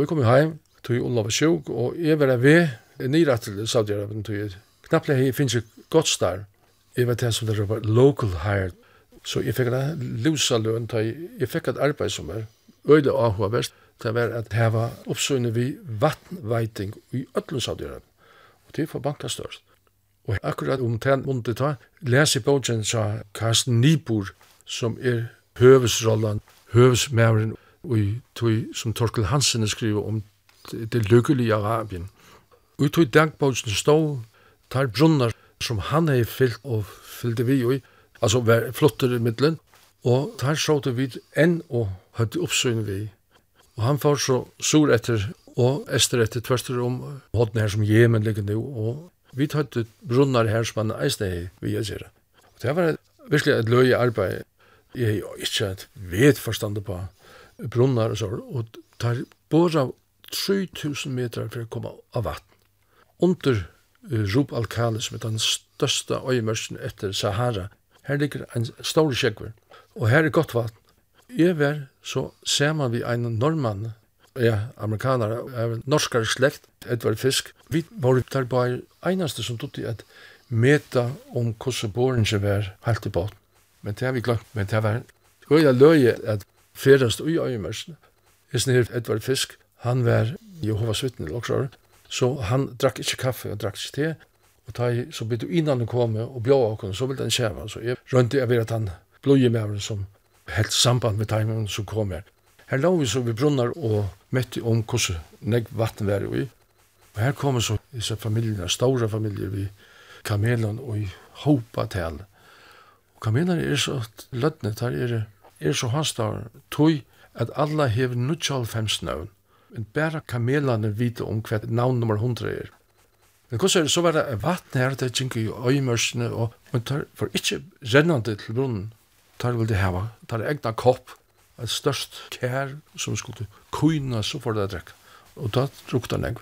Vi kom heim, tog Olav og sjuk, og jeg var ved nyra til Saudi-Arabien, tog jeg knapplega hei finnes jeg godt star. Jeg var til som det var local hired. Så jeg fikk en lusa løn, jeg fikk et arbeid som er øyde av hva verst, det var at det var oppsøgne vi vattenveiting i ötlun Saudi-Arabien. Og det var banka størst. Og akkurat om den måned ta, les i bogen sa Karsten Nibor, som er høvesrollen, høvesmæveren, i tog, som Torkel Hansen skriver om det lykkelige Arabien. Og i tog dagbogsen stod tar brunnar som han hei fyllt og fyllte vi i, altså var flottere i middelen, og tar sjåte vid enn og høyde oppsyn vi. Og han får så sur etter og ester etter tverster om hodden her som Jemen ligger nu, og vi tøyde brunnar her som han eisne hei vi er sier. Og det var virkelig et løye arbeid, jeg er ikke et vet forstandet på brunnar og så, og tar bara 3000 meter for å komme av vatten. Under uh, Rup al-Khali, som er den største øyemørsen etter Sahara, her ligger en stor skjegver, og her er godt vatten. Jeg var så man vi en normann, ja, amerikaner, er en norskare slekt, Edvard Fisk. Vi var der bare einaste som tog til at meta om hvordan boren ikke var helt i båten. Men det har vi glemt, men det var høyla løye at ferast ui i mørsen. Hesten her, Edvard Fisk, han var Jehovas vittne loksar, så han drakk ikkje kaffe og drakk ikkje te, og ta i, så bytte innan han kom og bjåa okkur, så ville han kjeva, så jeg rønte jeg ved at han blod med mævren som helt samband med timingen som kom her. Her la vi så vi brunnar og møtte om hvordan negg vatten var i. Og her kommer så disse familiene, store familier, vi kamelen og i hopa tal. Og kamelene er så lødne, der er det er så hanstar tøy at alla hever 95 navn, men bæra kamelane vite om hva navn nummer 100 er. Men hvordan er det så var det vatten her, det gikk i øymørsene, og man tar for ikke rennande til brunnen, tar vel det heva, tar egna kopp, et størst kær som skulle kuina så for det å. Og da drukta nei.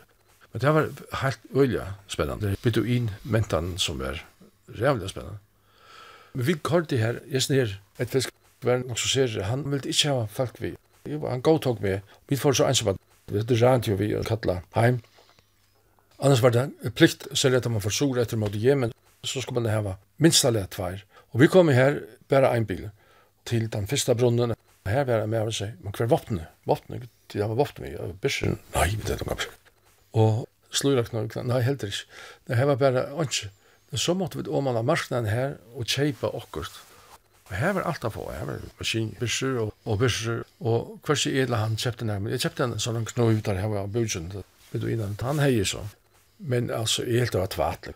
Men det var helt øyelig spennende. Beduin mentan som er rævlig spennende. Men vi kallte her, jeg snir, et fisk var nok så ser, han vil ikke ha folk vi. Han godtog med, vi får så ensamme, det rant jo vi å kalla heim. Annars var det plikt, selv at man forsor etter mot Jemen, så skal man ha minst alle tvær. Og vi kom her, bare en bil, til den første brunnen. Her var jeg med og sier, men hver våpne, våpne, til var våpne med, og bysser, nei, det er noe. Og sluraknar, nei, helt ikke. Det her var bare ikke. Så måtte vi åmanna marknaden her og kjeipa okkurt Og her var alt av få, her var maskin, bysser og, og bysser, og hver seg edla han kjøpte den her, men Jeg kjøpte en sånn knå ut der her var budgen, vet du innan, han heier så. Men altså, jeg helt var tvatlig.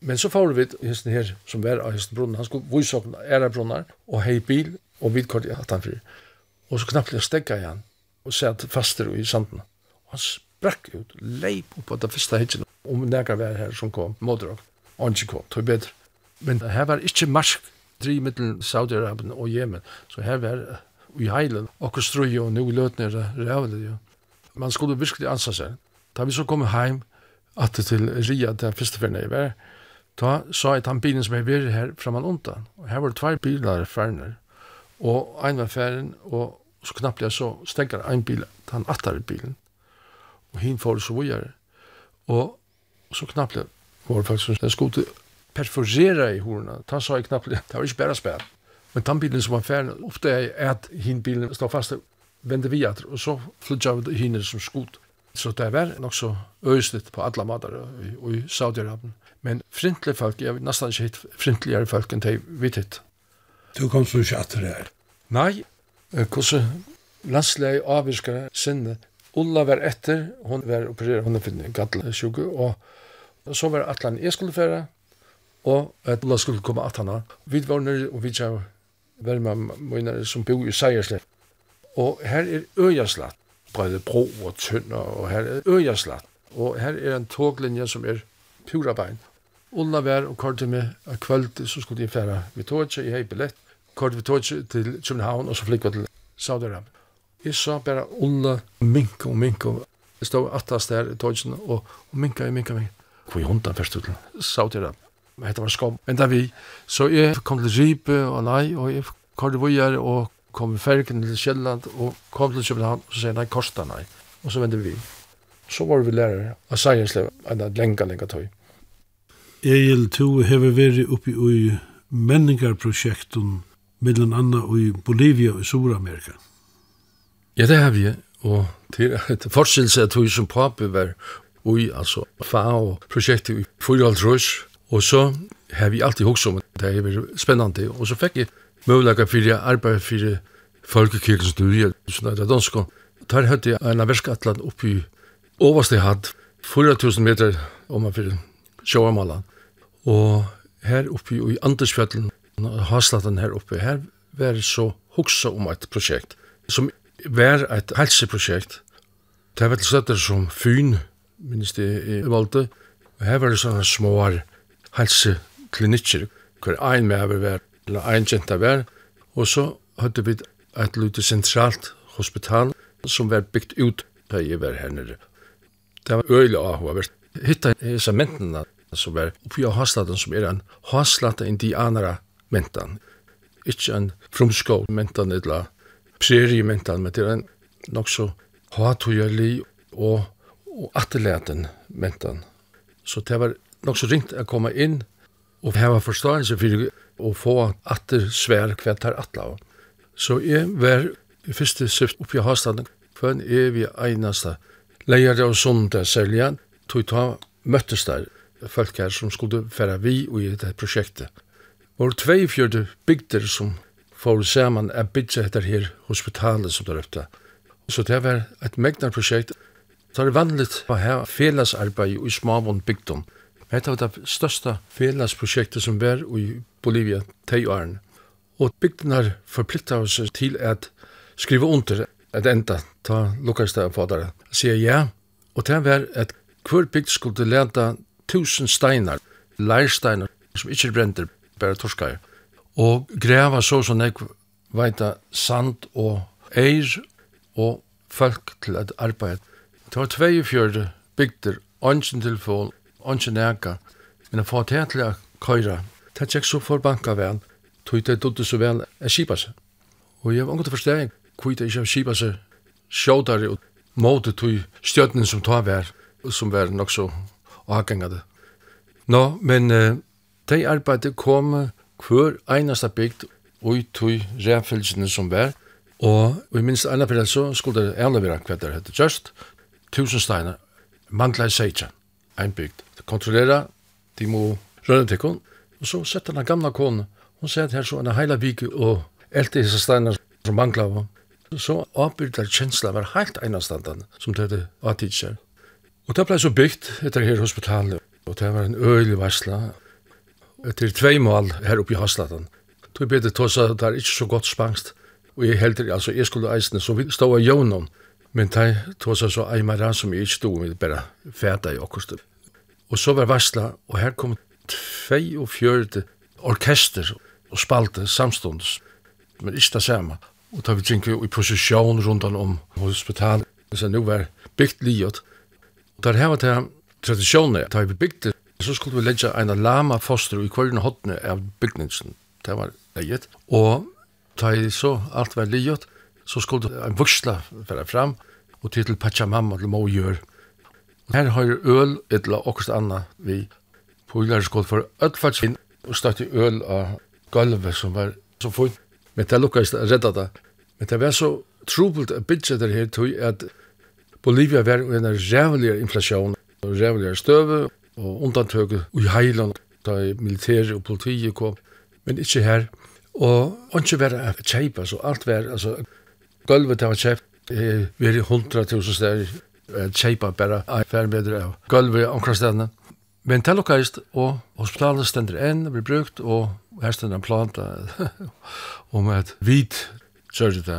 Men så får vi hesten her, som var av hesten brunnen, han skulle vise opp ære brunnar, og hei bil, og vidkort i alt han fyr. Og så knappt jeg stegga igjen, og sett faster i sanden. Og han sprakk ut, leip opp på det første hitjen, om nekker var her som kom, modrok, og han ikke kom, tog bedre. Men her var ikke marsk, dri mittel Saudi-Arabien og Yemen. Så her var vi heilen, okkur strøy og nu løtner rævlig. Ja. Man skulle virkelig ansa seg. Da vi så kom heim, at til Ria, den første ferden jeg var, da sa jeg den bilen som jeg var her framan undan. Og her var det tvær bilar ferner. Og ein var ferden, og så knappt jeg så stekker ein bil, han attar bilen. Og hin får så videre. Og så knappt jeg var faktisk en skulle perforera i horna. Ta sa ju knappt, det var ikke bare spær. Men den bilen som var färdig, ofte er att hin bilen stod fast vende vi at, och så flytja vi hinner som skot. Så det var nok så ösligt på alla matar och i Saudiarabien. Men frintlige folk, jag vet nästan ikke hitt frintligere folk än de vidt hitt. Du kom så ikke att det här? Nej, hvordan landslega avvirskar sinne. Ulla var etter, hon var opererad, hon er finnet gadla sjuku, og så var atlan jeg skulle fære, og at Ulla skulle komme at henne. Vi var nere og vi tja med mine som bor i Seierslev. Og her er øyaslatt, både bro og tønner, og her er øyaslatt. Og her er en toglinje som er pura bein. Ulla var og korte med av kvöld, så skulle jeg fære vi tog ikke, jeg hei billett. Korte vi tog til København, og så flikk vi til Saudi-Arabien. Jeg sa bare Ulla minka og minka. Jeg stod attast der i togene, og minka og minka og minka. Hvor er hundan først til Saudi-Arabien men det var skam. Enda vi, så jeg kom til Ripe og nei, og jeg kom til Vujar og kom i fergen til Kjelland og kom til København og så sier nei, kosta nei. Og så vende vi. Så var vi lærere av Seienslev, en lenga, lenga tøy. Egil, to hever veri oppi i menningarprosjekten, mellom anna i Bolivia og Sur-Amerika. Ja, det har vi, og til et forskjellse at vi som papi var ui, altså FAO-prosjektet i 4,5 Og så har vi alltid hokst om at det er veldig spennende. Og så fikk jeg mulighet for å arbeide for folkekirkens studie, sånn at det er dansk. Der hadde jeg en verskatland oppe i overste hatt, 4000 meter om man fyrir sjåamala. Og her oppe i Andersfjallen, Haslatan her oppe, her var så hoksa om et projekt, som var et helseprosjekt. Det var til støtter som Fyn, minnes det i valgte, og her var det sånne småar helseklinikker, hvor ein mever var, eller ein jenta var, og så hadde vi et lute sentralt hospital som var bygd ut da jeg var her nere. Det var øyelig avhåverst. Hitta disse mentene som var oppi av haslaten som er en haslata indianara mentan. Ikke en frumskål mentan eller preri mentan, men det er en nok så hatujali og, og atelaten mentan. Så det var nok så ringt å komme inn og hava forståelse for å få atter svær kvendt her atla. Så jeg var i første syft oppi hastanden for en evig einasta leier av sondag seljan tog ta møttes der folk her som skulle færa vi og i dette prosjektet. Vår tveifjørde bygder som får saman er bygdse etter her hospitalet som der øpte. Så det var et megnar prosjekt. Det er vanligt å ha felles arbeid i småvån bygdom. Hetta var det største felagsprosjektet som var i Bolivia, tei åren. Og bygdenar forplikta oss til at skriva under et enda, ta lukkast det på det. Sier ja, og det var at hver bygd skulle leta tusen steinar, leirsteinar, som ikkje brenter, bare torskar. Og greva så som jeg veita sand og eir og folk til at arbeid. Det var 42 bygder, ønsken telefon, ikke nægge. Men jeg får til til å køyre. Det er ikke så for banka vel. Tog det dutte så vel er skipa seg. Og jeg var har unget forsteg hvor det ikke er skipa seg sjådare og måte tog stjøtnen som tar vær, som var nok så avgengade. Nå, men uh, de arbeidet kom hver eneste bygd og tog rævfylsene som var, og i minst ene fyrir så skulle det avlevere hva det hette, just tusen steiner, mangla i seitja ein bygd kontrollera, de må rønne til kon. Og så sette den gamla kone, hun sier her så en heila vike og elte disse steiner som mangla av Så avbyrda kjensla var heilt einastandande som det hadde avtid seg. Og det ble så bygd etter her hospitalet, og det var en øylig varsla. Etter tvei mål her oppe i Haslatan. Tog jeg bedre tås at det er ikke så godt spangst, og jeg heldur, altså jeg skulle eisne, så vi stod av jøvnum, men det tåsa så eimara som jeg ikke stod med, bare fæta i okkurstu. Og så var varsla, og her kom 42 orkester og spalte samstundes, men ikke det samme. Og da vi gikk i posisjon rundt om hospitalet, så nå var bygd livet. Og der her var det tradisjonen, da vi bygde, så skulle vi legge en lama foster i kvarne hodne av bygningsen. Det var leget. Og da så alt var livet, så skulle en vuxla være fram, og til Pachamama til Mojør, Her har øl etla okkurst anna vi på skål for ødfartsvinn og støtt øl av gulvet som var så fint. Men det lukkast redda det. Men det var så trobult a bitja der her tog at Bolivia var en rævligere inflasjon og rævligere støve og undantøk i heiland da militære og politiet kom. Men ikkje her. Og ikkje var a kjeipa, så alt var, altså, gulvet var kjeipa, eh, vi er i hundra tusen steder kjeipa bare ei færmedre av gulvet omkring stedene. Men til lukkaist, og hospitalet stender enn, blir brukt, og her stender en plan om et hvit kjørte det,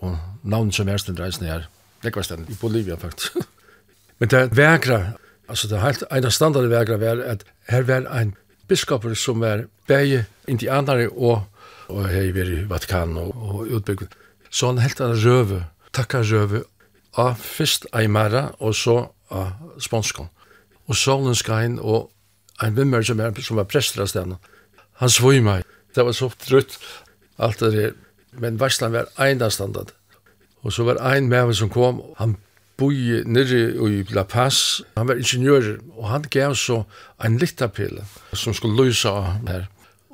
og navnet som er stender reisende her. Det var stender i Bolivia, faktisk. Men det vekra, altså det helt ene standard vekra var at her var en biskoper som var begge indianere og, og her i Vatikan og, og utbygget. Så han helt en røve, takka røve, av fyrst Aymara og så av sponskon. Og solen skal og ein vimmer som, er, som var prester av stedet, han svoi meg. Det var så trutt, alt det der. Men varslan var ein standard. Og så var ein med som kom, han boi nirri i La Paz, han var ingeniør, og han gav så ein littapille som skulle løysa her.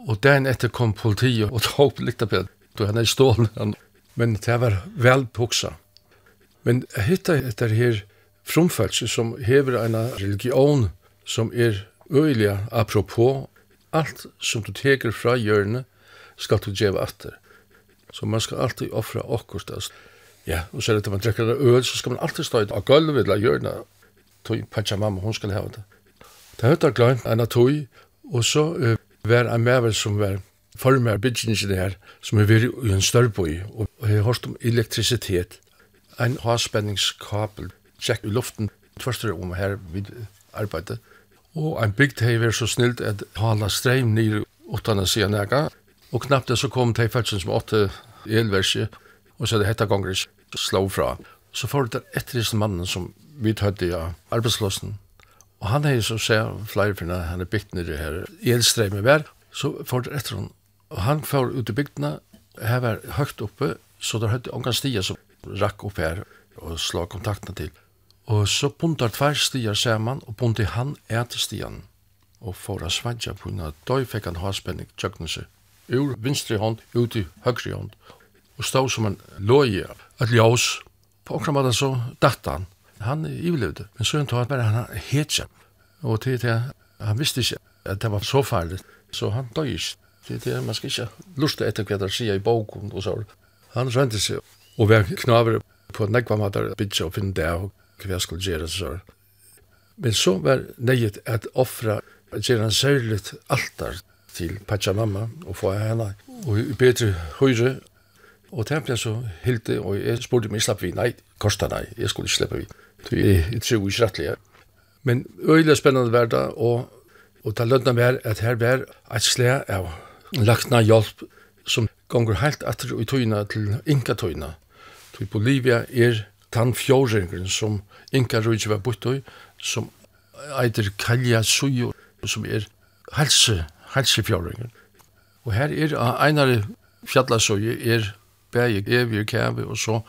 Og den etter kom politiet og tog lyktapille, då han er stålen. Men det var vel puksa. Men hitta etter her frumfælse som hever en religion som er øyelig apropos alt som du teker fra hjørnet skal du djeva atter. Så man skal alltid offra okkurst. Ja, og så er det at man drekker øl, så skal man alltid stå av gulvet eller hjørnet. Tøy, pachamama, hun skal hava det. Det høyt har glemt en av tøy, og så uh, var en mevel som var i bygningen her, som er vært i en større bøy, og har hørt om elektrisitet en havspenningskabel tjekk i luften tverster om her vid arbeidet. Og ein bygd hei vært så snilt at hala streim nir utan å sida nega. Og knappt det så kom tei fælsen som åtte elversi og så det hetta gonger ikke slå fra. Så får det etter disse mannen som vi tøyde av arbeidslåsen. Og han hei så sier flere finna han er bygd nir her elstreim i vær. Så får det etter hon. Og han får ut i bygdna her var høgt oppe så det høyde ongan stia som rakk opp her og slå kontaktene til. Og så buntar tvær stier saman, og bunti han et stian, og får a svadja på henne, da fikk han haspenning seg. ur vinstri hånd, ut i høgri hånd, og stå som en loje, et ljós, på okra måte så datt han, han ivelevde, men så han tog bare han hetse, og til det, han visste ikke at det var så farlig, så han døg ikke, til det, man skal ikke lusta etter hva det sier i boken og så, han rønte seg, Og vi knaver på nekva matar bytja og finne det og hva jeg skulle gjøre så. Men så var nøyet at offra gjøre en særlig altar til Pachamama og få henne og i bedre høyre og templet så hilde og jeg spurte meg slapp vi nei, kosta nei, jeg skulle ikke slippe vi så jeg tror ikke rettelig men øyelig spennende var det og, og det lønna var at her var et sle av lagtna hjelp som gonger helt etter i tøyna til inka tøyna Tui Bolivia er tann fjóringren som Inka Rujtje var búttoi, som eitir Kalja Suyo, som er helse, helsefjóringren. Og her er einare fjallasøye er bægi evir kævi og så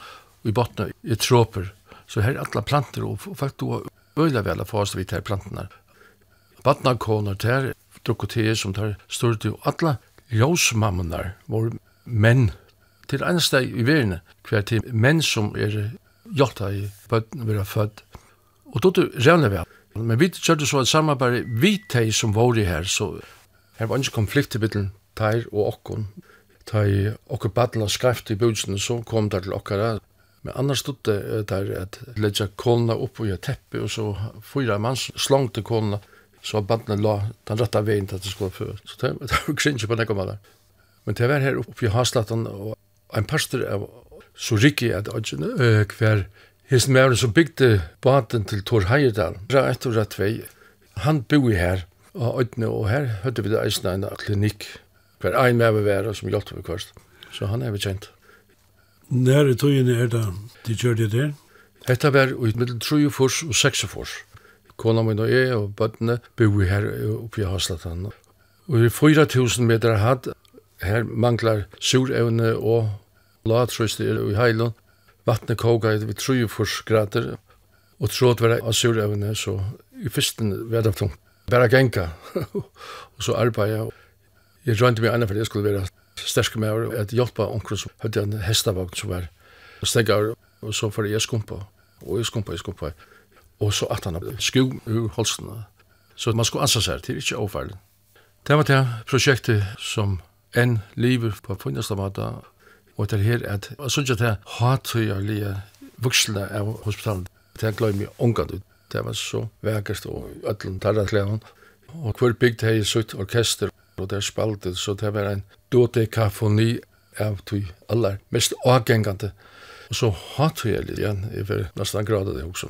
i botna er tråper. Så her er alla planter og faktisk du øyla vel at fast vidt her plantene. Batnakoner ter, drukkoteer som tar styrte og alla ljósmammunar var menn til andre sted i verden, hver til menn som er hjelta i bøtten vi er født. Og då du revner vi Men vi kjørte så et samarbeid vi teg som var i her, så her var ikke konflikt i bittelen teir og okkon. Ta i okker baden skreft i bøtten, så kom der til okkara. Men annars stod det der at ledja kolna opp i et teppe, og så fyra mann slangte kolna, så badla la den rette veien til at det skulle føre. Så det var kringe på nekkomma der. Men det var her oppe i Haslatan, og ein pastor av Soriki at Odjene, uh, hver hesen mæren som bygde baden til Tor Heierdal, ra et og ra vei han boi her, og Odjene, og her høyde vi det eisne en klinikk, kvar ein mæver vera som hjelpte vi kvart, så han er vi kjent. Nær i tøyene er det, de gjør det der? Hetta var i middel 3 fors og 6 fors. Kona min og jeg og bøttene boi her oppe i Haslatan. Og i 4000 meter hatt Her manglar surevne og latrøst i heilen. Vatnet koka i 3 grader, og tråd var av surevne, så i fyrsten var det tungt. Bara genka, og så arbeida. Jeg drømte meg anna for jeg skulle være sterk med at hjelpa omkring som hadde en hestavagn som var stegar, og så fyrir jeg skumpa, og jeg skumpa, jeg skumpa, og så at han skug ur holsene. Så man skulle ansa seg, det er ikke overferdelig. Det var det prosjektet som enn livet på funneste måte, og til her at jeg synes at det hattøyerlige vuxla av hospitalen, det er gløy mye ungan ut. Det var så vekast og öllum tarraklevan. Og hver bygd hei sutt orkester og det er spaldi, så det var en dodekafoni av tui allar, mest avgengande. Og så hattøyerlige igjen, jeg var nesten grad av det også.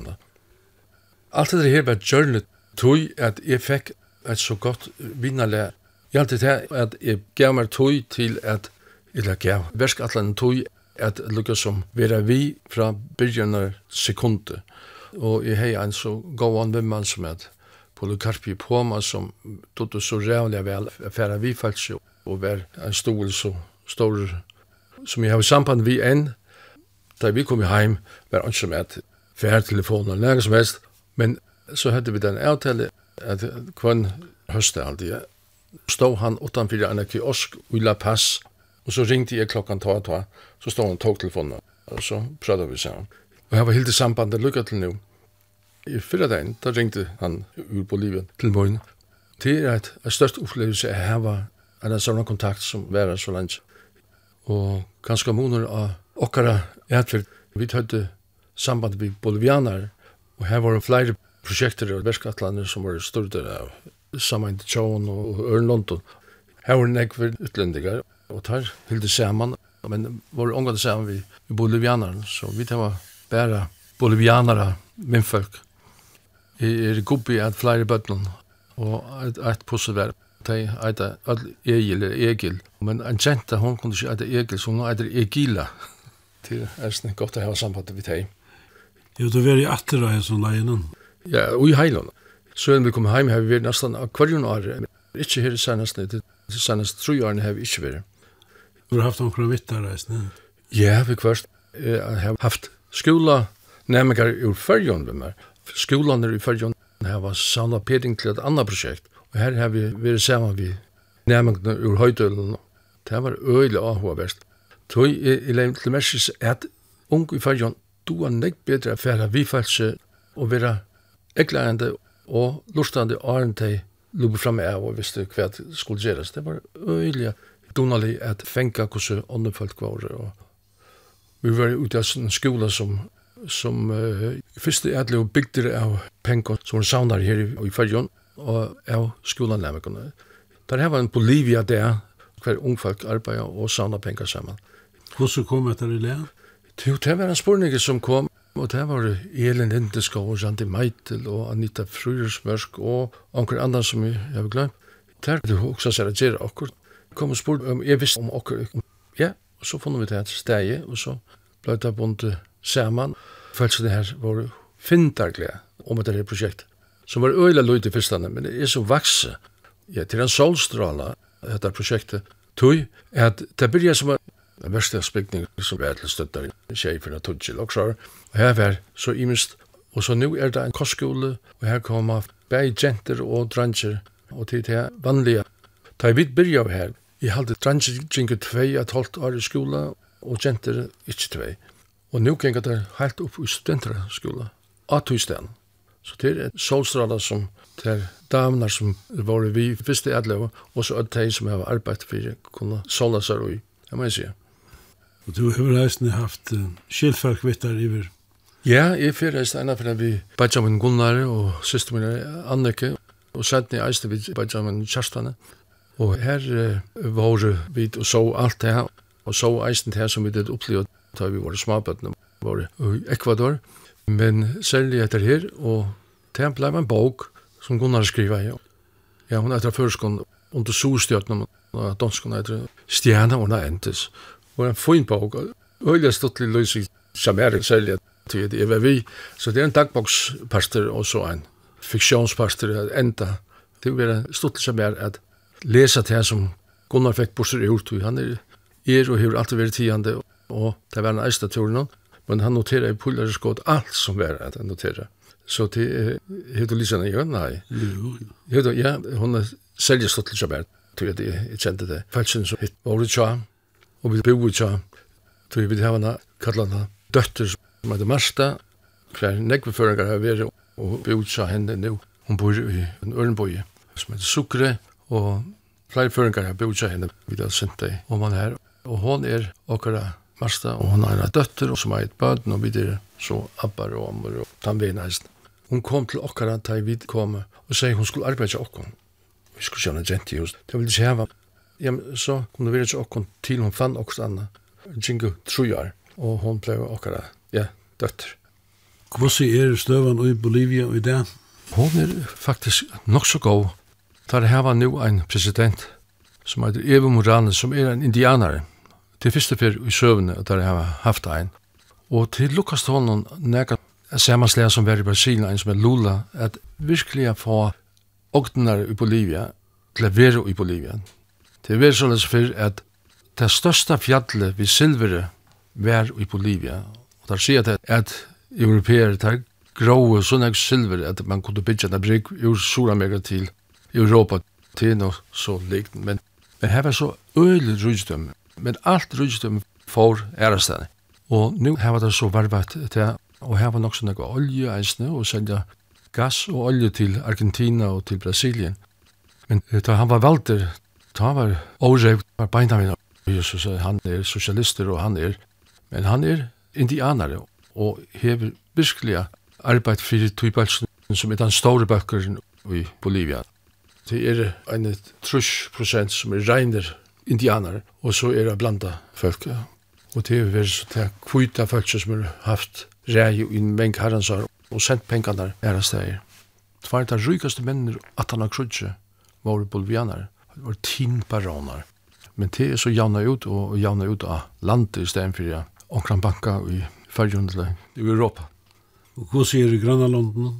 Alt det her var gjørnet tui at jeg fikk et så godt vinnalega galt det her at jeg gav meg tøy til at, eller gav, versk atlan tui at lukka som vera vi fra byrjanar sekunde. Og jeg hei en så gav an vimman som at Polikarpi Poma som tog det så rævlig vel affæra vi falsk og var en stol så stor som jeg har samband vi enn. Da vi kom heim var han som et færtelefon eller noe som helst. Men så hadde vi den avtale at kvann høste alltid stod han utanför en kiosk i La Paz och så ringde jag klockan 12 tror så stod han tog telefonen och så pratade vi så och jag var helt i samband med lycka till nu i fyra dagen då ringde han ur Bolivien till morgon det är ett, ett störst upplevelse att här var en sån kontakt som var så länge och ganska månader av åkara ätfärd vi hade samband med bolivianer och här var det flera projekter och verskattlander som var större av saman til Tjån og Øren London. Her var nekver utlendingar, og tar hilde saman, men var omgående saman vi, vi så vi tar bæra bolivianara min folk. Jeg er gubbi at flere bøtnen, og et, et pusseverk tei eita all Egil er Egil. Men en jenta, hon kunne ikke eita Egil, så hun eita Egila. Det er snitt godt å ha samband vi tei. Jo, du veri atter av hesson leinen. Ja, og i heilen. Søren vi kom heim har vi vært nesten av kvarjon år. Ikke her i senest, det er senest tro årene har vi ikke vært. Du har haft noen vittarreisene? Ja, vi kvart. Jeg har haft skola nærmere ur fyrjon med meg. Skolan er i fyrjon. Her var samla peding til et annet prosjekt. Og her har vi vært sammen vi nærmere ur høydølen. Det var øyelig avhåverst. Tøy er i leim til mersis at ung i fyrjon du er nek bedre affæra vi false og vera eklaende og lustande åren til lubu fram av og visste hva skulle gerast Det var øyelig donalig at fenga hvordan folk var. Og vi var ute av en skola som som uh, første er og bygdir av penger som hun her i, i Følgen og av skolanlemmekene. Der her var en Bolivia der, hver ungfolk arbeider og saunar pengar saman. Hvordan kom at i læren? Jo, det var en spurning som kom Og det var Elin Hindeskov og Randi Meitel og Anita Fruersmørsk og anker annan som jeg har glemt. Der du også sier at gjerne akkur. Kom og spurt om jeg visste om akkur. Ja, og så funnet vi det her steg og så ble det bundet saman. Følelse det her var fintaglige om det her prosjekt. Som var øyla løyt i fyrstane, men det er så vakse. Ja, til en solstråla, dette prosjektet, tog, at det byrja som den verste spikning som er til støttar i Kjeifin og Tudjil og sår. Og her var så imist, og så nu er det en kostskole, og her koma bei jenter og dranger, og til det vanlige. Da vi byrja av her, i halde dranger gjengu 2 at halvt år i skola, og jenter ikkje 2. Og nu gengar det heilt opp i studentraskola, av husdagen. Så det er solstrala som til damnar som var vi fyrste i Adløva, og så er det de som har arbeidt for å kunne sola seg i, Det må si. Og du har reisende haft uh, skilfark vittar iver. Ja, jeg fyrir eisne ena fyrir vi Benjamin Gunnar og syster min Anneke og sendni eiste vi Benjamin Kjarstane. Og her uh, var vi og så alt det her og så eisne det her som vi did oppleva da vi var småbøttene var i Ecuador. Men særlig etter her og det ble en bok som Gunnar skriva i. Ja, hun etter førskon under solstjøtene og danskene etter stjerne og hun entes og en fin bok. Øyla stuttlig løsig som er særlig til det er vi. Så det er en dagboksparster og så en fiksjonsparster at enda. Det er en stuttlig som er at lesa til som Gunnar fikk borser i hurtog. Han er, er og har alltid vært tidande og det var en eiste turen men han noterer i pullare skått alt som var at han noterer. Så det er, heter Lisa Nye, nei. Jo, ja, hun er særlig stuttlig som er, tror jeg jeg kjente det. Falsen som hitt var det og vi bor tja, tog vi hava hana kallana døtter som heter Marsta, hver negveføringar har vært og bor tja henne nu. Hun bor i en ørnboi som heter Sukre, og flere føringar har bor tja henne vid at deg om han her. Og hon er okkara Marsta, og hon har en døtter som har et bøden, og vi er så abbar og ammer og tannvein heist. Hon kom til okkara da vi kom og sier hun skulle arbeide til okkara. Vi skulle kjenne jenti hos. Det ville ikke hava ja, så kom det videre til åkken til hun fann åkken anna, Jingo Trujar, og hun ble åkkara, ja, døtter. Hvordan er støvan i Bolivia i dag? Hun er faktisk nok så god. Der her var nu en president som heter Evo Morales, som er en indianare. Det første fyr i søvne der her haft en. Og til Lukas Tonnen nega samanslega som var i Brasilien, en som er Lula, at virkelig få åktenar i Bolivia, til å være i Bolivia, Det var således for at det største fjallet vi silvere var i Bolivia. Og der sier det at europeer tar gråe sånn ek silver at man kunne bygge en brygg ur Suramerika til Europa til noe så likt. Men, men her var så øyelig rydstøm. Men alt rydstøm for ærestene. Og nu her var det så varvet til og her var nok sånn noe olje eisne og selja gass og olje til Argentina og til Brasilien. Men da han var valder ta var Orev var beina min. Jesus, han er sosialister og han er, men han er indianare og hever virkelig arbeid for tøybælsen som er den store bøkkeren i Bolivia. Det er en trusk prosent som er regner indianare, og så er det blanda folk. Og det er vært så det kvita folk som har haft rei i en meng herransar og sendt pengene her steg. Det var de mennene at han har krudse var bolivianare var tin baronar. Men det er så javna ut og javna ut av landet i stedet for ja, omkring banka i fyrjundle i Europa. Og hva sier i Grønlandene?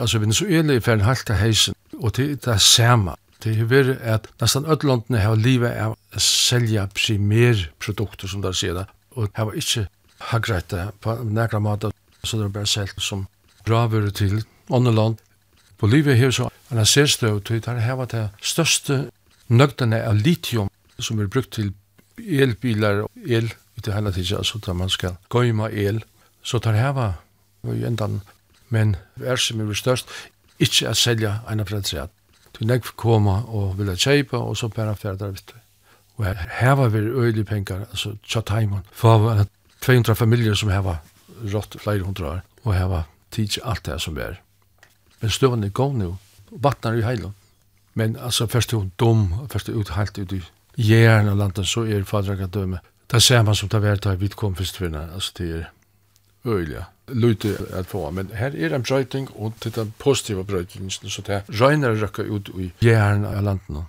Altså, Venezuela er ferdig halta heisen, og det er det samme. Det er vært at nesten ødelandene har livet av å selge primærprodukter, som der sier det, og har ikke hagret det på nægra måte, så det er bare selt som braver til andre land. Bolivia har så en særstøv til å hava det største nøgtene av litium som er brukt til elbilar og el i hele tiden, altså da man skal gøyma el, så tar heva i endan, men er som er størst, ikke at selja en av fredsreat. Du nek koma og vilja kjeipa, og så bare ferda vitt. Og her heva vi øylig pengar, altså tja taimon, for 200 familier som heva rått flere hundra år, og heva tids alt det som er. Men støvende er gong nu, vattnar i heilum. Men altså, først du dum, først du ut helt ut i jæren av landet, så er fadraga døme. Det ser man som det er da vi kom først for henne, altså det er øyelig lute at få, men her er en brøyting, og det er positive brøyting, så det er røyner røkka ut i jæren av landet.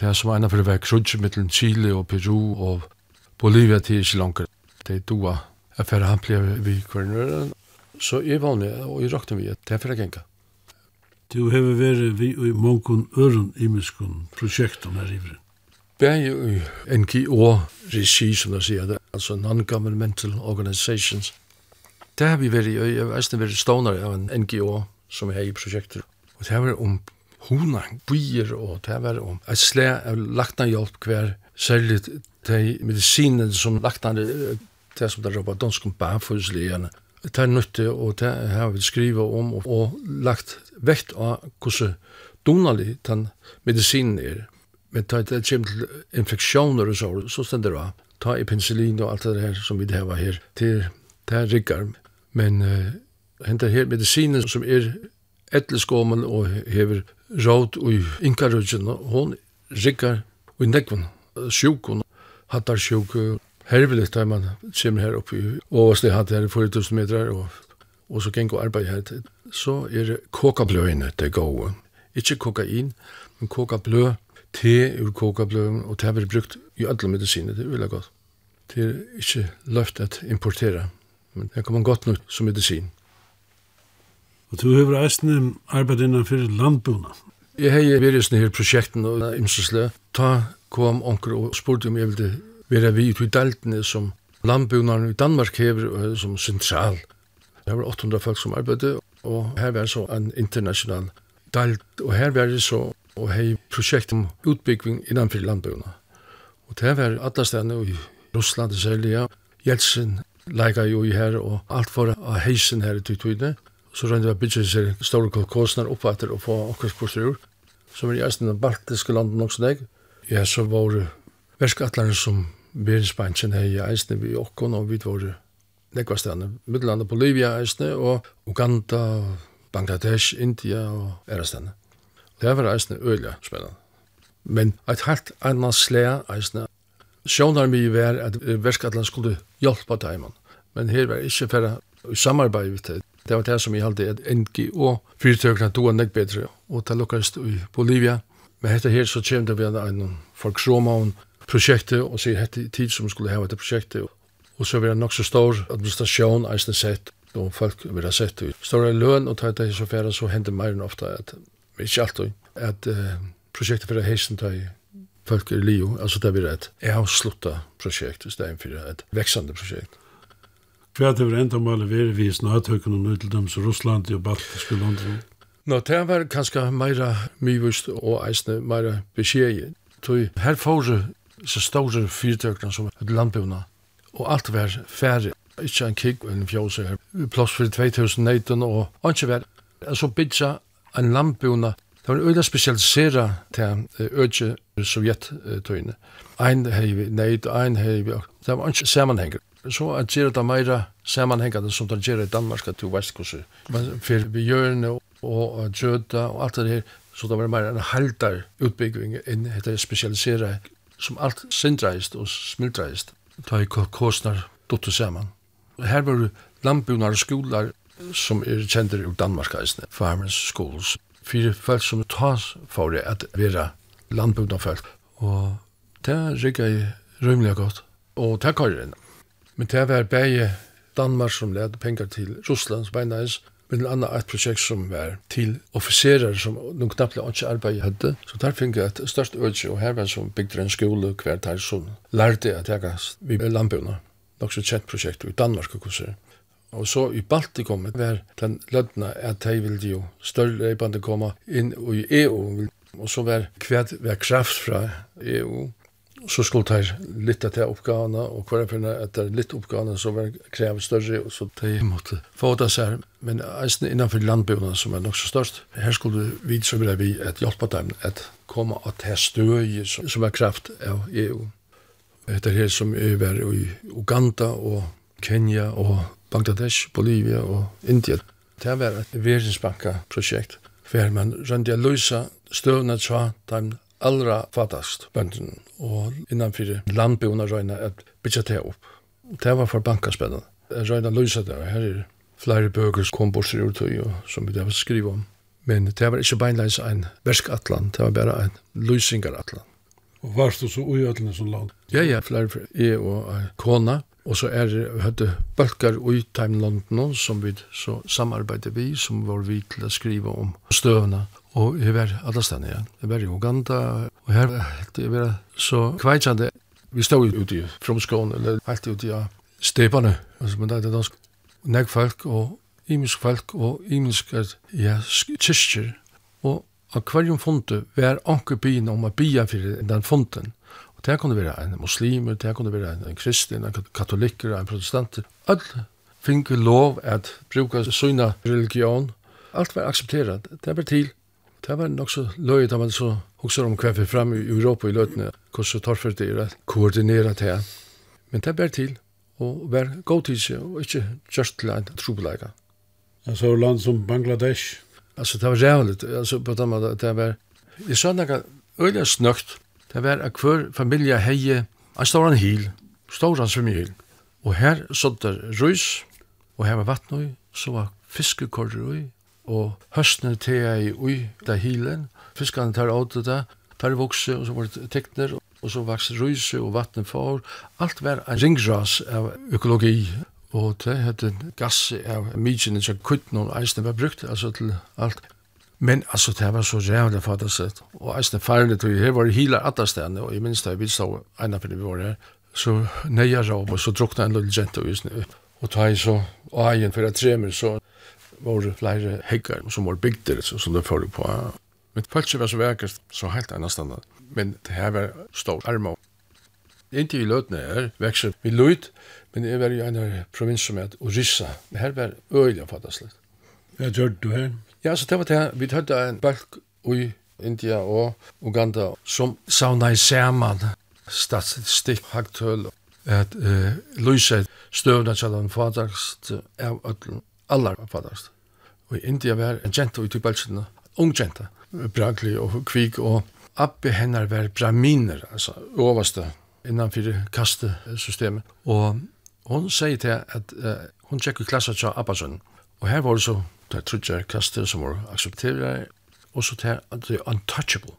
Det er som en av det var krudje mellom Chile og Peru og Bolivia til Sri Lanka. Det er doa, jeg færre han ble vi kvarnøren, så er vanlig, og i råkte vi det er for å. Du hever verið vi i mongun örun imiskun projektum her ivri. Bæg i NGO-regi, som jeg sier det, altså non-governmental organizations. Det har vi vært i, jeg har eisne vært stånare av en NGO som er i prosjekter. Og det har vært om hona, byer, og det har vært om et slæ av lagtna hjelp hver, særlig de medisinen som lagtna det som det råpa danskum bafuslegene, det er nytte, og det har vi skrivet om, og, og lagt vekt av hvordan donalig den medisinen er. Men det kommer til infeksjoner og så, så stender det av. Ta i penicillin og alt det her som vi har her, til det her rigger. Men uh, hentet her medisinen som er etterskommende og hever råd og inkarudgen, hon rigger og nekven, sjukken, hattar sjukken, herveligt da man kommer här uppe i Åvastli hatt her i 4000 meter och och så gäng och arbete här så är det kokablöin det går inte kokain men kokablö te ur kokablöen och det har vi brukt i alle medisiner, det vill jag godt. det är inte løft att importera men det kommer gott nok som medicin Og du har eisne arbeid innanfor landbuna. Jeg har vært i sånne her prosjekten og imsesle. Ta kom onker og spurte om jeg ville vera vi ut i deltene som landbunaren i Danmark hever som central. Det var 800 folk som arbeidde, og her var så en international delt, og her var det så og hei prosjekt om utbygging innanfor landbunaren. Og det var alle stedene i Russland, særlig, ja. Jeltsin leika jo i her, og alt for av heisen her i tøytøyne. Så rønne å bygge seg store kolkosner opp etter og få akkurat kurser. Som er i eisen den baltiske landen også deg. Ja, så var verskattlerne som Bernspanchen hei eisne vi okkon, og vi var nekva stedane, Middelanda, Bolivia eisne, og Uganda, Bangladesh, India og æra stedane. Det var eisne øyla spennende. Men eit halt annan slæ eisne, sjónar mi var at verskatlan skulle hjelpa daimann, men her var ikkje færre samarbeid vi til. Det var det som jeg halte at NGO fyrtøkna doa nek bedre, og det lukkast i Bolivia. Men hette her så kjem det vi en folksromaun, projektet og sier hette tid som skulle hava dette projektet. Og så var det nok så stor administrasjon eisne sett, og folk vil ha sett det. Stora løn og tar det så færre, så hender mer enn ofte at, ikke alltid, at uh, prosjektet for heisen tar folk er lio, altså det blir et avslutta prosjekt, hvis det er en et veksande prosjekt. Hva er det var enda målet vi er snartøkken og nødtøkdøms Russland og Baltiske London? Nå, det var kanskje meira myvust og eisne meira beskjegi. Her får så store fyrtøkene som et landbjørn, og alt var færre. Ikke en kikk, en fjås her. Plass for 2019 og ikke var. Så bidja en landbjørn, det var øyla spesialisera til øyla sovjettøyene. Ein hei vi neid, ein hei vi, det var ikke sammenhenger. Så at gjøre det meira sammenhengende som det gjør i Danmark at du til Vestkurset. Men for vi gjørne og gjøda og alt det her, så det var meira en halvdar utbygging enn det spesialisera som alt sindreist og smildreist, ta i kostnar dottu saman. Her var landbunar skolar som er kjender i Danmark eisne, farmers schools, fire folk som tas for at vera landbunar folk. Og det rikka i rymlig godt, og det kar Men det var bæg Danmark som led pengar til Russland, beinais, men en annan ett projekt som var till officerare som noen knappt ikke arbete hade. Så der fick jeg et störst øde, och her var som bygde en skola hver där som lärde att jag vi lamporna. Nok så ett projekt i Danmark och kurser. Og så i Baltikum var den lødna at de ville jo større reibande komme inn i EU. Og så var kvært var kraft fra EU så skulle de litt til oppgavene, og hver finne etter litt oppgavene som var krevet større, og så de måtte få det seg. Men eisen innenfor landbyene som er nok så størst, her skulle vi så ville vi et hjelpe dem at komme og til støy som er kraft av EU. Etter her som er i Uganda og Kenya og Bangladesh, Bolivia og India. Det var et verdensbanka-prosjekt, hvor man rønte å løse støvnet fra de allra fattast bøndene, og innanfor landbjørn røyna at bytja det opp. Det var for bankaspennende. Jeg røyna løysa det, og her er flere bøker som kom bort til urtøy, som vi derfor skriver om. Men det var ikke beinleis en verskatlan, det var bare en løysingaratlan. Og varst du så uiøtlende som land? Ja, ja, flere jeg og kona, Og så er det bølger i timelandene som vi så samarbeider vi, som var vi til å skrive om støvene. Og jeg var alle stedene, ja. Jeg var i Uganda, og her jeg var så kveitsende. Vi stod ute i Fromskån, eller helt ute i stepane, altså, men det er dansk. Nek folk, og imisk folk, og imisk ja, kyrkjer. Og av hverjum var anker byen om å bya for den funden. Og det kunne være en muslimer, det kunne være en kristin, en katolikker, en protestanter. All fikk lov at bruka syna religion. Alt var aksepteret, Det var til. Det var nok så løy da man så hokser om kvefer fram i Europa i løtene, hvordan torfer det er koordinerat her. Men det var til og være god til seg og ikke just til en trobeleika. Altså land som Bangladesh? Altså det var rævlig. Altså på den måten det var... Jeg sa noe øyelig snøkt det var at hver familie hei en stor hil, stor en svømmehil. Og her sådde røys, og her var vattnet i, så var fiskekorder ui, og høstene til jeg ui, da hilen, fiskene tar av det der, tar vokse, og så var det tekner, og så vaks røyse og vattnet for. Alt var en ringras av økologi, og det hette gass av mykene som kutten og eisene var brukt, altså til alt Men altså, det var så rævlig for det sett. Og eisne farlig tog, her var det hiler alle stedene, og jeg minns da jeg vidstå, ena fyrir vi var her, så nøyja råp, og så drukna en lille jente og isne upp. Og ta i så, og eien fyrir tremer, så var det flere heggar som var bygder, så, som det fyrir på. Men falsk var så vekkert, så heilt enn standa. Men det her var stor arma. Inte i løtene her vekser vi løyt, men jeg var i en provins som het Orissa. Her var øyla fattaslet. Hva gjør du her? Ja, så det var det her. Vi tøtte en bølg i India og Uganda som savna i saman statistikk, hagtøl, at uh, lyse støvna til den faderst av ødlen, allar faderst. Og i India var en jenta ut i bølgene, ung jenta, bragli og kvik, og abbe hennar var braminer, altså overste innanfyr kastesystemet. Og hun sier til at uh, hun tjekker klasser til Abbasun, og her var det så det er trudjar kastet som var aksepterer, og så det er untouchable.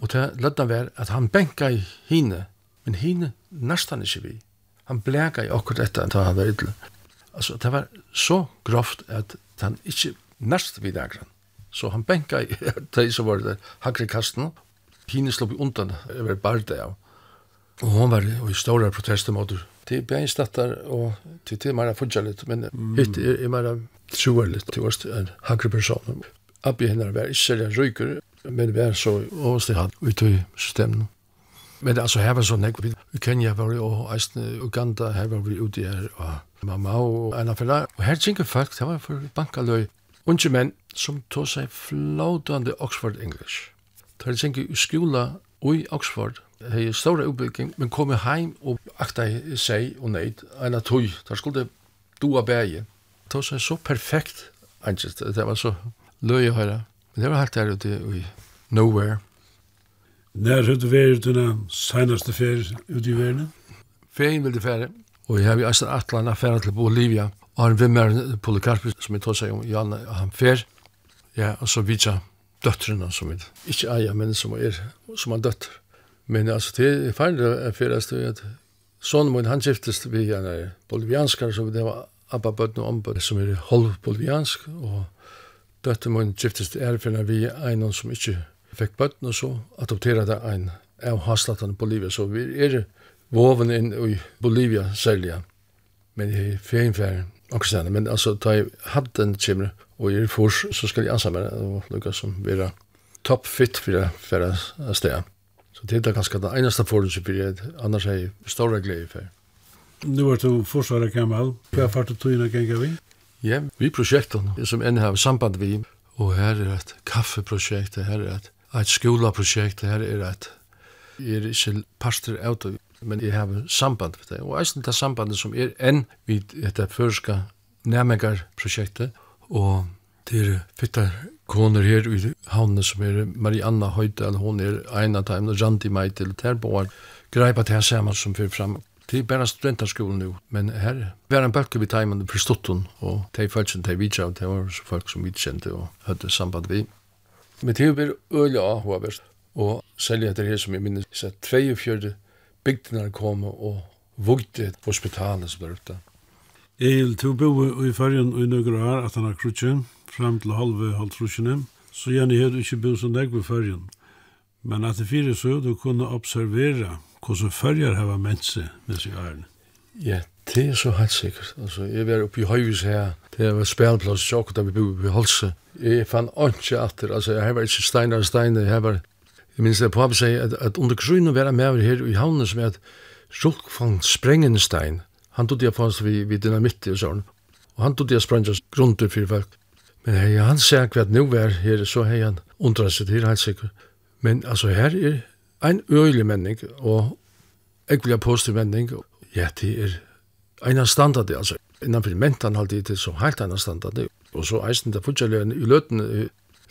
Og det lødde var at han benka i hine, men hine nestan ikke vi. Han bleka i akkurat dette enn han var ytterlig. Altså, det var så grovt at han ikke næst vid akkurat. Så han benka i de som var der hakre kasten. Hine slå undan over bardet av. Og hon var i stora protester mot til beinstattar og til til meira fudjalit, men mm. hitt er, er meira troarlit til oss en hankre person. Abbi hennar var ikke særlig røyker, men var så overstig han ut i systemet Men altså, her var så nek vi i Kenya var vi, og i Uganda, her var vi ute her, og mamma og en Fela, og her tinker folk, det var for bankaløy, unge menn som tog seg flådande Oxford English. Det er tinker i skola og i Oxford, hei stora utbygging, men kom heim og akta seg og neid, en av tog, der skulle doa bæge. Det var så perfekt, angest, det var så løy å høre. Men det var helt der ute i nowhere. Nær høyde veri denne seinaste feri ute i verden? Ferien ville feri, og jeg har vi eisen atlan a feri til Bolivia, og han vimmer Polikarpus, som jeg tog seg om, Jan, han feri, ja, og så vidja døttrene som vi, ikke eia, men som er, som er døttrene Men alltså det er feil det förresten att sånn min han skiftes vi en bolivianskar så det var abba bøtten og ombud som er halv boliviansk og døtter min skiftes er ærfinner vi en som ikke fikk bøtten og så adoptera det en av haslatan Bolivia. Så vi er voven inn i Bolivia selja men i er fjernfjern Akkurat, men altså, da jeg hadde den kjemre, og jeg er fors, så skal jeg ansamme det, og lukka som vera topp fit for det, for det. Så det er ganske det eneste forhold som blir annars er jeg store glede for. Nu var du forsvaret gammal. Hva er fart og tøyene ganger vi? Ja, vi prosjekten som enn har samband vi, og her er et kaffeprosjekt, her er et, et skolaprosjekt, her er et er ikke parster av det, men jeg har samband med det. Og eisen det sambandet som er enn vid dette førska nærmengarprosjektet, og Det er fytta koner her i havnet som er Marianna Høydal, hun er en av dem, Randi Meitel, der bor greipa til saman som fyrir fram. Det er bare studentarskolen nu, men her var en bølge vi taimen for stuttun, og de folk som de vidtja, og de var folk som vidtjente og hadde samband vi. Men det er jo øyla avhåverst, og selv etter her som jeg minnes, så 42 bygdene kom og vugte hospitalet som var ute. Egil, du bor i fyrjen i nøyre år, at han har krutjen, fram til halve halvtrusjene, så gjerne er du ikke bo så deg ved fyrjen. Men at det fire så, du kunne observere hvordan fyrjer hava mense med seg æren. Ja, det er så helt sikkert. Altså, jeg var oppe i Høyvis her, det var spelplass Sjokk, da vi bodde i Holse. Jeg fann ikke atter, altså, jeg var ikke steiner og steiner, jeg var, jeg minns det på å si, at, at under grunnen var jeg med her i havnen som er at Sjokk fann sprengende stein. Han tog det fast vi, vi dynamitt i sånn, og han tog det sprengende grunder for folk. Men hei, han sier hva nu er her, så hei han undra seg til, helt sikkert. Men altså, her er ein øyelig menning, og jeg vil ha positiv menning, ja, det er en av standardet, altså, innanfor mentan halde det som helt en av standardet, og så eisen det fortsatt i løten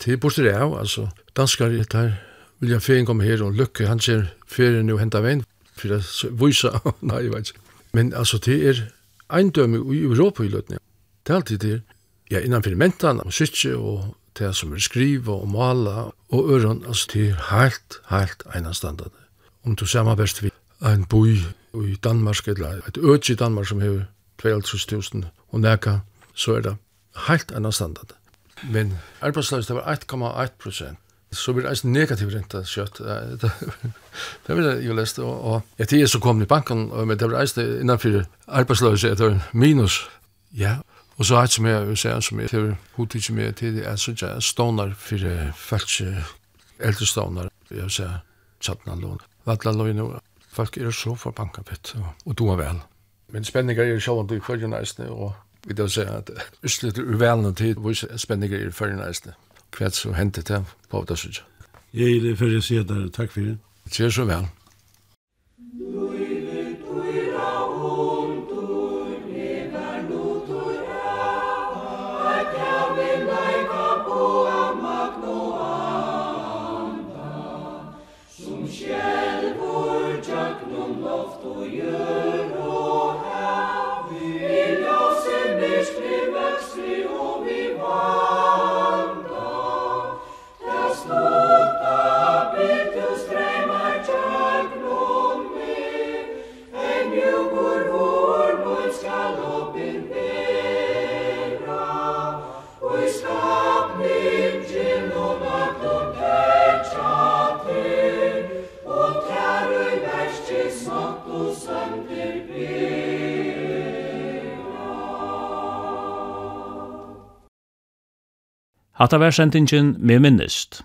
til borti det av, altså, danskar er der, vil jeg ferien komme her, og Lukke, han ser ferien nu henta veien, for jeg vysa, nei, jeg vet ikke. Men altså, det er eindømme i Europa i løten, det er alltid det er, ja, innanfyrir mentan, og sykje, og det som er skriva og mala, og øron, altså, det er heilt, heilt einanstandande. Om du samarbeidst vi ein boi i Danmark, eller et øtje i Danmark som hever 22.000 og neka, så er det heilt einanstandande. Men arbeidsløs, det var 1,1 prosent. Så blir det eisen negativ renta kjøtt. Det vil jeg jo lest, og jeg tid er så kom i banken, men det var eisen innanfyrir arbeidsløs, det var minus. Ja, Og så hatt som jeg vil si, som jeg har hodt ikke med til, er så ikke stånar for folk, eldre stånar, jeg vil si, tjattna lån. Vattla lån folk er så for banka pitt, og og du er vel. Men spenningar er sjåan til kvargjørneisne, og vi da sier at østlet er uvelende tid, hvor spenningar er kvargjørneisne. Kvært så hentet det på det, synes jeg. Jeg er det for å si at det er takk for det. Det er så vel. Hatta var sendingen med minnist.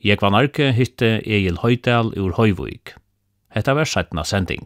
Jeg var narke hitte Egil Høydal ur Høyvøyk. Hetta var sætna sending.